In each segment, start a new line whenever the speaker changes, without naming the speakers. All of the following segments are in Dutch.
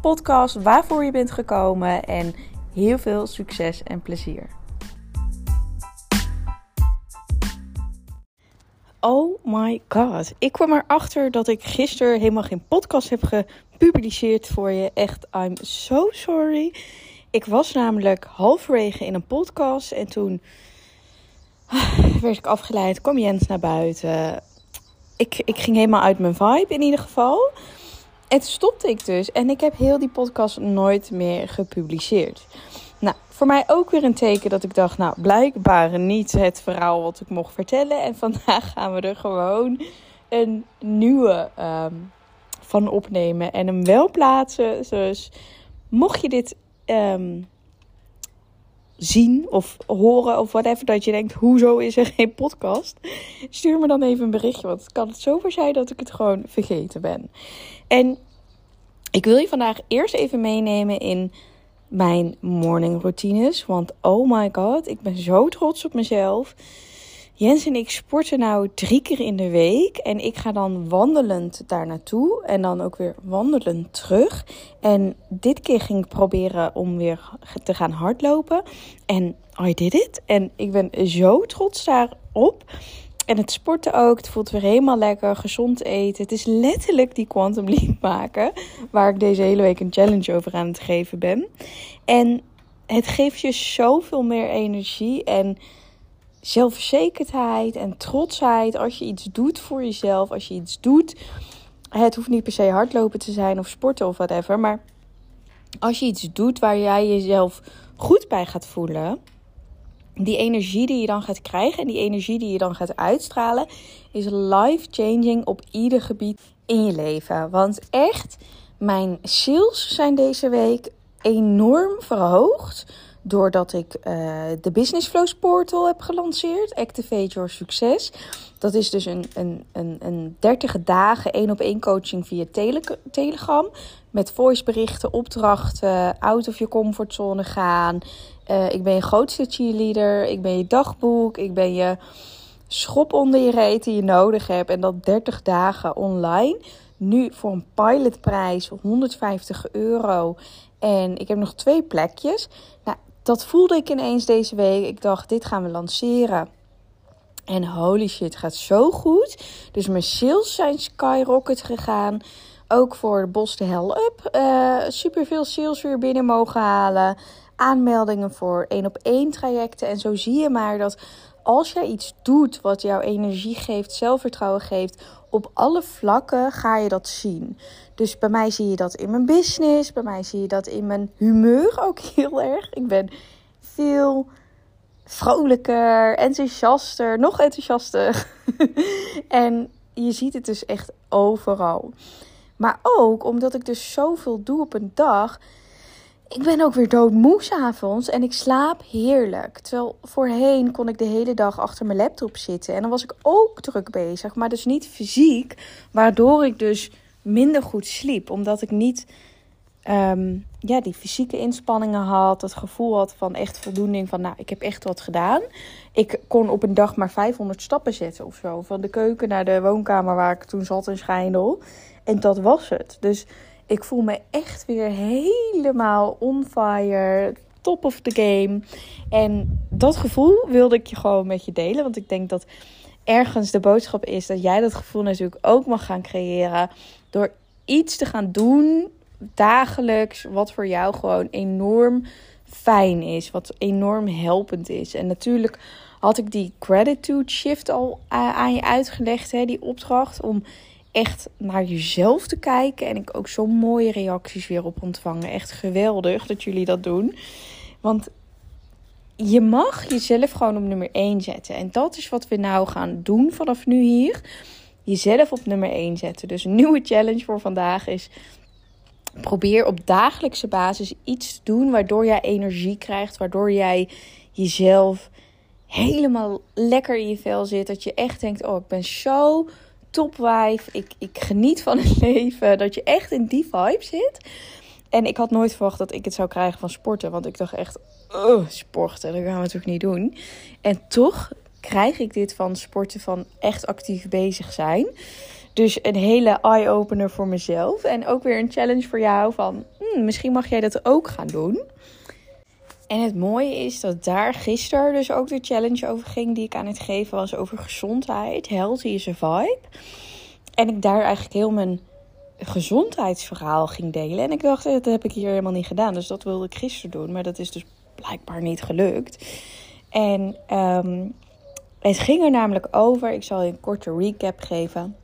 podcast waarvoor je bent gekomen en heel veel succes en plezier. Oh my god. Ik kwam erachter dat ik gisteren helemaal geen podcast heb gepubliceerd voor je. Echt, I'm so sorry. Ik was namelijk halverwege in een podcast en toen werd ik afgeleid. Kwam Jens naar buiten. Ik, ik ging helemaal uit mijn vibe in ieder geval. Toen stopte ik dus. En ik heb heel die podcast nooit meer gepubliceerd. Nou, voor mij ook weer een teken dat ik dacht, nou, blijkbaar niet het verhaal wat ik mocht vertellen. En vandaag gaan we er gewoon een nieuwe ehm, van opnemen en hem wel plaatsen. Dus mocht je dit ehm, zien of horen of whatever, dat je denkt, hoezo is er geen podcast? Stuur me dan even een berichtje, want kan het zover zijn dat ik het gewoon vergeten ben. En ik wil je vandaag eerst even meenemen in mijn morning routines. Want oh my god, ik ben zo trots op mezelf. Jens en ik sporten nou drie keer in de week. En ik ga dan wandelend daar naartoe. En dan ook weer wandelend terug. En dit keer ging ik proberen om weer te gaan hardlopen. En I did it. En ik ben zo trots daarop. En het sporten ook. Het voelt weer helemaal lekker. Gezond eten. Het is letterlijk die quantum leap maken. Waar ik deze hele week een challenge over aan het geven ben. En het geeft je zoveel meer energie. En zelfverzekerdheid en trotsheid. Als je iets doet voor jezelf. Als je iets doet. Het hoeft niet per se hardlopen te zijn of sporten of whatever. Maar als je iets doet waar jij jezelf goed bij gaat voelen die energie die je dan gaat krijgen en die energie die je dan gaat uitstralen, is life-changing op ieder gebied in je leven. Want echt, mijn sales zijn deze week enorm verhoogd. Doordat ik uh, de Business Flows Portal heb gelanceerd. Activate Your Success. Dat is dus een, een, een, een 30 dagen één op één coaching via tele Telegram. Met voiceberichten, opdrachten, out of je comfortzone gaan. Uh, ik ben je grootste cheerleader. Ik ben je dagboek. Ik ben je schop onder je reet die je nodig hebt. En dat 30 dagen online. Nu voor een pilotprijs 150 euro. En ik heb nog twee plekjes. Nou, dat voelde ik ineens deze week. Ik dacht, dit gaan we lanceren. En holy shit, gaat zo goed. Dus mijn sales zijn skyrocket gegaan. Ook voor de Bos de Hell Up. Uh, super veel sales weer binnen mogen halen. Aanmeldingen voor één op één trajecten. En zo zie je maar dat als jij iets doet wat jouw energie geeft, zelfvertrouwen geeft, op alle vlakken ga je dat zien. Dus bij mij zie je dat in mijn business, bij mij zie je dat in mijn humeur ook heel erg. Ik ben veel vrolijker, enthousiaster, nog enthousiaster. en je ziet het dus echt overal. Maar ook omdat ik dus zoveel doe op een dag. Ik ben ook weer doodmoe s'avonds en ik slaap heerlijk. Terwijl voorheen kon ik de hele dag achter mijn laptop zitten. En dan was ik ook druk bezig, maar dus niet fysiek. Waardoor ik dus minder goed sliep. Omdat ik niet Ehm, ja, die fysieke inspanningen had. Het gevoel had van echt voldoening van, nou, ik heb echt wat gedaan. Ik kon op een dag maar 500 stappen zetten of zo. Van de keuken naar de woonkamer waar ik toen zat in Schijndel. En dat was het. Dus ik voel me echt weer helemaal on fire. Top of the game. En dat gevoel wilde ik je gewoon met je delen. Want ik denk dat ergens de boodschap is dat jij dat gevoel natuurlijk ook mag gaan creëren. Door iets te gaan doen dagelijks wat voor jou gewoon enorm fijn is, wat enorm helpend is. En natuurlijk had ik die gratitude shift al aan je uitgelegd, hè, die opdracht om echt naar jezelf te kijken. En ik ook zo mooie reacties weer op ontvangen. Echt geweldig dat jullie dat doen. Want je mag jezelf gewoon op nummer 1 zetten. En dat is wat we nou gaan doen vanaf nu hier. Jezelf op nummer 1 zetten. Dus een nieuwe challenge voor vandaag is probeer op dagelijkse basis iets te doen waardoor jij energie krijgt, waardoor jij jezelf helemaal lekker in je vel zit. Dat je echt denkt: Oh, ik ben zo topwijf. Ik, ik geniet van het leven. Dat je echt in die vibe zit. En ik had nooit verwacht dat ik het zou krijgen van sporten. Want ik dacht echt: Oh, sporten, dat gaan we natuurlijk niet doen. En toch krijg ik dit van sporten, van echt actief bezig zijn. Dus een hele eye-opener voor mezelf. En ook weer een challenge voor jou van hmm, misschien mag jij dat ook gaan doen. En het mooie is dat daar gisteren dus ook de challenge over ging die ik aan het geven was over gezondheid. Healthy is a vibe. En ik daar eigenlijk heel mijn gezondheidsverhaal ging delen. En ik dacht, dat heb ik hier helemaal niet gedaan. Dus dat wilde ik gisteren doen. Maar dat is dus blijkbaar niet gelukt. En um, het ging er namelijk over, ik zal je een korte recap geven.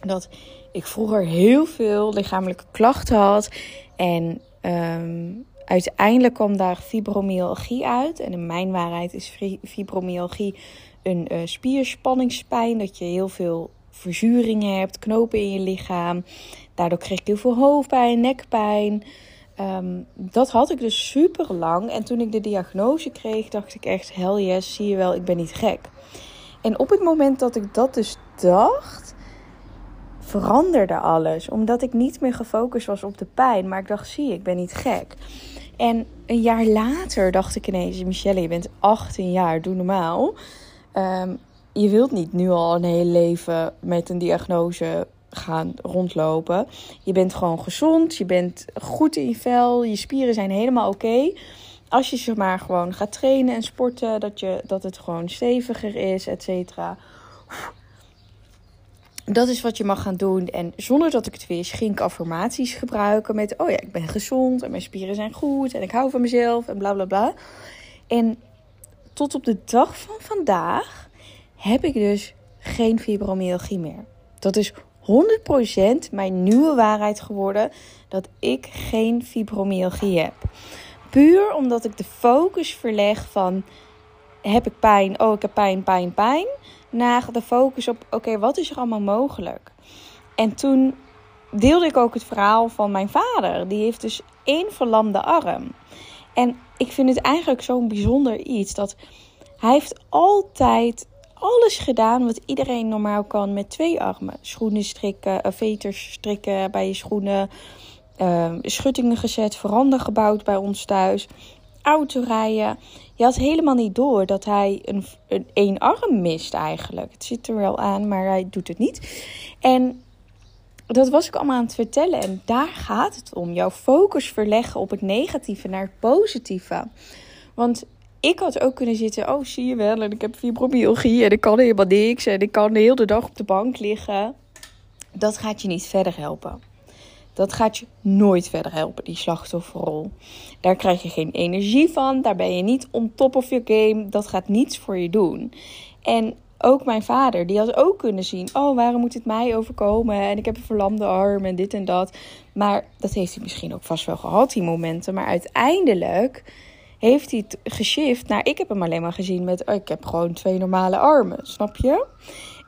Dat ik vroeger heel veel lichamelijke klachten had. En um, uiteindelijk kwam daar fibromyalgie uit. En in mijn waarheid is fibromyalgie een uh, spierspanningspijn. Dat je heel veel verzuring hebt, knopen in je lichaam. Daardoor kreeg ik heel veel hoofdpijn, nekpijn. Um, dat had ik dus super lang. En toen ik de diagnose kreeg, dacht ik echt: hell yes, zie je wel, ik ben niet gek. En op het moment dat ik dat dus dacht, veranderde alles. Omdat ik niet meer gefocust was op de pijn. Maar ik dacht: zie ik ben niet gek. En een jaar later dacht ik ineens: Michelle, je bent 18 jaar, doe normaal. Um, je wilt niet nu al een heel leven met een diagnose gaan rondlopen. Je bent gewoon gezond, je bent goed in je vel, je spieren zijn helemaal oké. Als je zeg maar gewoon gaat trainen en sporten, dat, je, dat het gewoon steviger is, et cetera. Dat is wat je mag gaan doen. En zonder dat ik het wist, ging ik affirmaties gebruiken met: Oh ja, ik ben gezond en mijn spieren zijn goed en ik hou van mezelf en bla bla bla. En tot op de dag van vandaag heb ik dus geen fibromyalgie meer. Dat is 100% mijn nieuwe waarheid geworden dat ik geen fibromyalgie heb. Puur omdat ik de focus verleg van heb ik pijn, oh ik heb pijn, pijn, pijn, naar de focus op oké, wat is er allemaal mogelijk? En toen deelde ik ook het verhaal van mijn vader. Die heeft dus één verlamde arm. En ik vind het eigenlijk zo'n bijzonder iets dat hij heeft altijd alles gedaan wat iedereen normaal kan met twee armen. Schoenen strikken, uh, veters strikken bij je schoenen. Uh, schuttingen gezet, veranda gebouwd bij ons thuis. Autorijden. Je had helemaal niet door dat hij een, een arm mist eigenlijk. Het zit er wel aan, maar hij doet het niet. En dat was ik allemaal aan het vertellen. En daar gaat het om. Jouw focus verleggen op het negatieve naar het positieve. Want ik had ook kunnen zitten, oh zie je wel, en ik heb fibromyalgie en ik kan helemaal niks en ik kan de hele dag op de bank liggen. Dat gaat je niet verder helpen. Dat gaat je nooit verder helpen, die slachtofferrol. Daar krijg je geen energie van, daar ben je niet on top of your game. Dat gaat niets voor je doen. En ook mijn vader, die had ook kunnen zien: oh, waarom moet het mij overkomen? En ik heb een verlamde arm en dit en dat. Maar dat heeft hij misschien ook vast wel gehad, die momenten. Maar uiteindelijk heeft hij het geshift naar ik heb hem alleen maar gezien met oh, ik heb gewoon twee normale armen, snap je?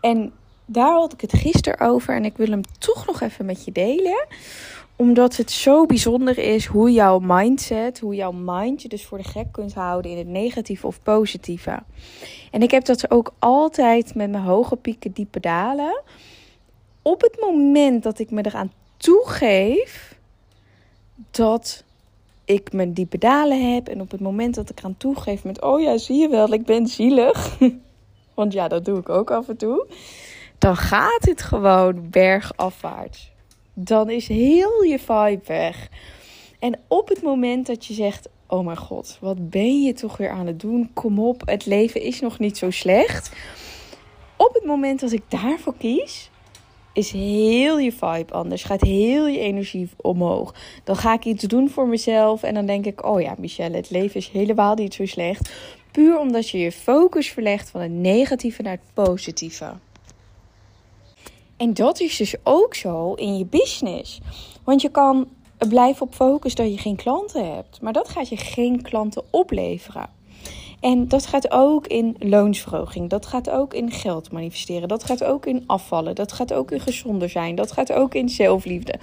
En daar had ik het gisteren over en ik wil hem toch nog even met je delen. Omdat het zo bijzonder is hoe jouw mindset, hoe jouw mind je dus voor de gek kunt houden in het negatieve of positieve. En ik heb dat ook altijd met mijn hoge pieken, diepe dalen. Op het moment dat ik me eraan toegeef dat ik mijn diepe dalen heb. En op het moment dat ik aan toegeef met, oh ja, zie je wel, ik ben zielig. Want ja, dat doe ik ook af en toe. Dan gaat het gewoon bergafwaarts. Dan is heel je vibe weg. En op het moment dat je zegt, oh mijn god, wat ben je toch weer aan het doen? Kom op, het leven is nog niet zo slecht. Op het moment dat ik daarvoor kies, is heel je vibe anders. Gaat heel je energie omhoog. Dan ga ik iets doen voor mezelf. En dan denk ik: oh ja, Michelle, het leven is helemaal niet zo slecht. Puur omdat je je focus verlegt van het negatieve naar het positieve. En dat is dus ook zo in je business. Want je kan blijven op focus dat je geen klanten hebt. Maar dat gaat je geen klanten opleveren. En dat gaat ook in loonsverhoging. Dat gaat ook in geld manifesteren. Dat gaat ook in afvallen. Dat gaat ook in gezonder zijn. Dat gaat ook in zelfliefde.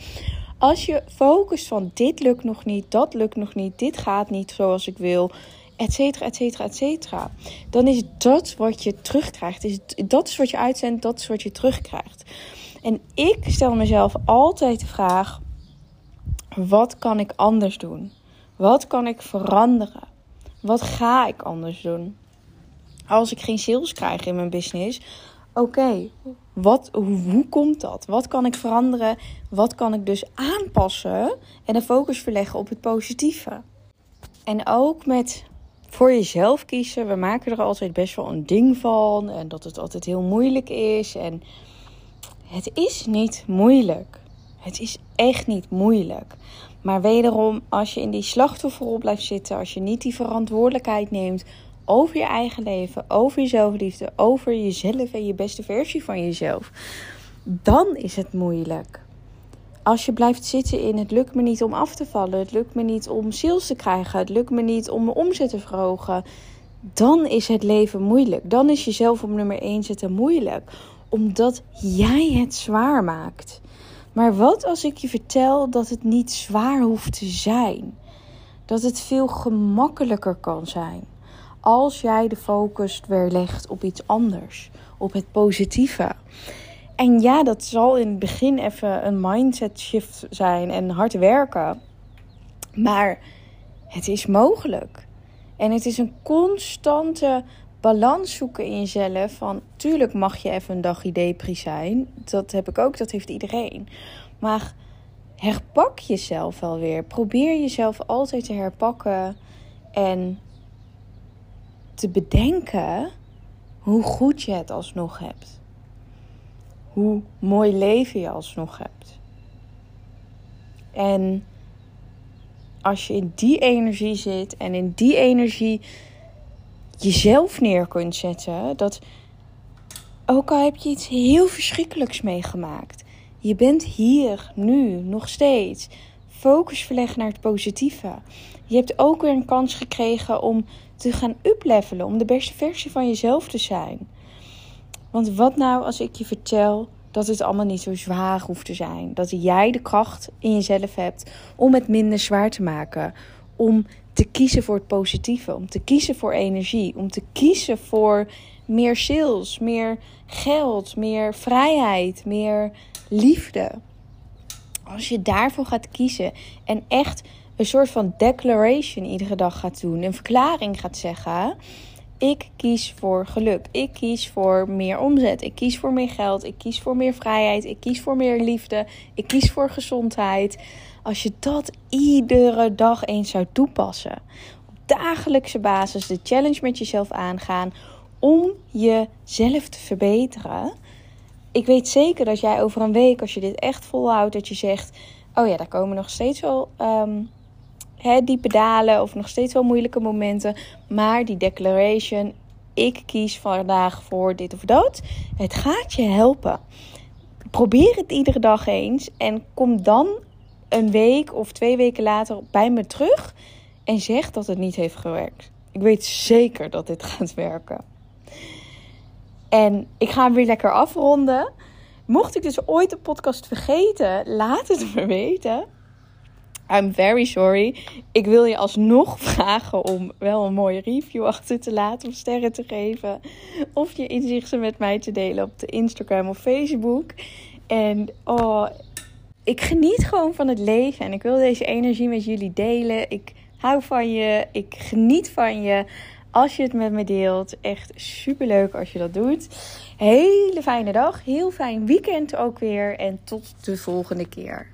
Als je focust van dit lukt nog niet, dat lukt nog niet, dit gaat niet zoals ik wil, et cetera, et cetera, et cetera. Dan is dat wat je terugkrijgt. Is, dat is wat je uitzendt, dat is wat je terugkrijgt. En ik stel mezelf altijd de vraag: wat kan ik anders doen? Wat kan ik veranderen? Wat ga ik anders doen? Als ik geen sales krijg in mijn business, oké, wat, hoe komt dat? Wat kan ik veranderen? Wat kan ik dus aanpassen en de focus verleggen op het positieve? En ook met voor jezelf kiezen. We maken er altijd best wel een ding van en dat het altijd heel moeilijk is. En het is niet moeilijk. Het is echt niet moeilijk. Maar wederom, als je in die slachtofferrol blijft zitten, als je niet die verantwoordelijkheid neemt over je eigen leven, over je zelfliefde, over jezelf en je beste versie van jezelf, dan is het moeilijk. Als je blijft zitten in het lukt me niet om af te vallen, het lukt me niet om sales te krijgen, het lukt me niet om mijn omzet te verhogen, dan is het leven moeilijk. Dan is jezelf op nummer 1 zetten moeilijk, omdat jij het zwaar maakt. Maar wat als ik je vertel dat het niet zwaar hoeft te zijn? Dat het veel gemakkelijker kan zijn als jij de focus weer legt op iets anders, op het positieve. En ja, dat zal in het begin even een mindset shift zijn en hard werken. Maar het is mogelijk. En het is een constante balans zoeken in jezelf. Van tuurlijk mag je even een dagje depri zijn. Dat heb ik ook, dat heeft iedereen. Maar herpak jezelf wel weer. Probeer jezelf altijd te herpakken. En te bedenken hoe goed je het alsnog hebt. Hoe mooi leven je alsnog hebt. En als je in die energie zit en in die energie jezelf neer kunt zetten, dat ook al heb je iets heel verschrikkelijks meegemaakt, je bent hier, nu, nog steeds. Focus verleggen naar het positieve. Je hebt ook weer een kans gekregen om te gaan uplevelen, om de beste versie van jezelf te zijn. Want wat nou als ik je vertel dat het allemaal niet zo zwaar hoeft te zijn? Dat jij de kracht in jezelf hebt om het minder zwaar te maken. Om te kiezen voor het positieve, om te kiezen voor energie, om te kiezen voor meer sales, meer geld, meer vrijheid, meer liefde. Als je daarvoor gaat kiezen en echt een soort van declaration iedere dag gaat doen, een verklaring gaat zeggen. Ik kies voor geluk. Ik kies voor meer omzet. Ik kies voor meer geld. Ik kies voor meer vrijheid. Ik kies voor meer liefde. Ik kies voor gezondheid. Als je dat iedere dag eens zou toepassen, op dagelijkse basis de challenge met jezelf aangaan om jezelf te verbeteren. Ik weet zeker dat jij over een week, als je dit echt volhoudt, dat je zegt: Oh ja, daar komen nog steeds wel um, hè, diepe dalen of nog steeds wel moeilijke momenten. Maar die declaration, ik kies vandaag voor dit of dat. Het gaat je helpen. Probeer het iedere dag eens en kom dan een week of twee weken later bij me terug en zeg dat het niet heeft gewerkt. Ik weet zeker dat dit gaat werken. En ik ga hem weer lekker afronden. Mocht ik dus ooit de podcast vergeten, laat het me weten. I'm very sorry. Ik wil je alsnog vragen om wel een mooie review achter te laten, om sterren te geven. Of je inzichten met mij te delen op de Instagram of Facebook. En oh, ik geniet gewoon van het leven en ik wil deze energie met jullie delen. Ik hou van je, ik geniet van je als je het met me deelt. Echt super leuk als je dat doet. Hele fijne dag, heel fijn weekend ook weer en tot de volgende keer.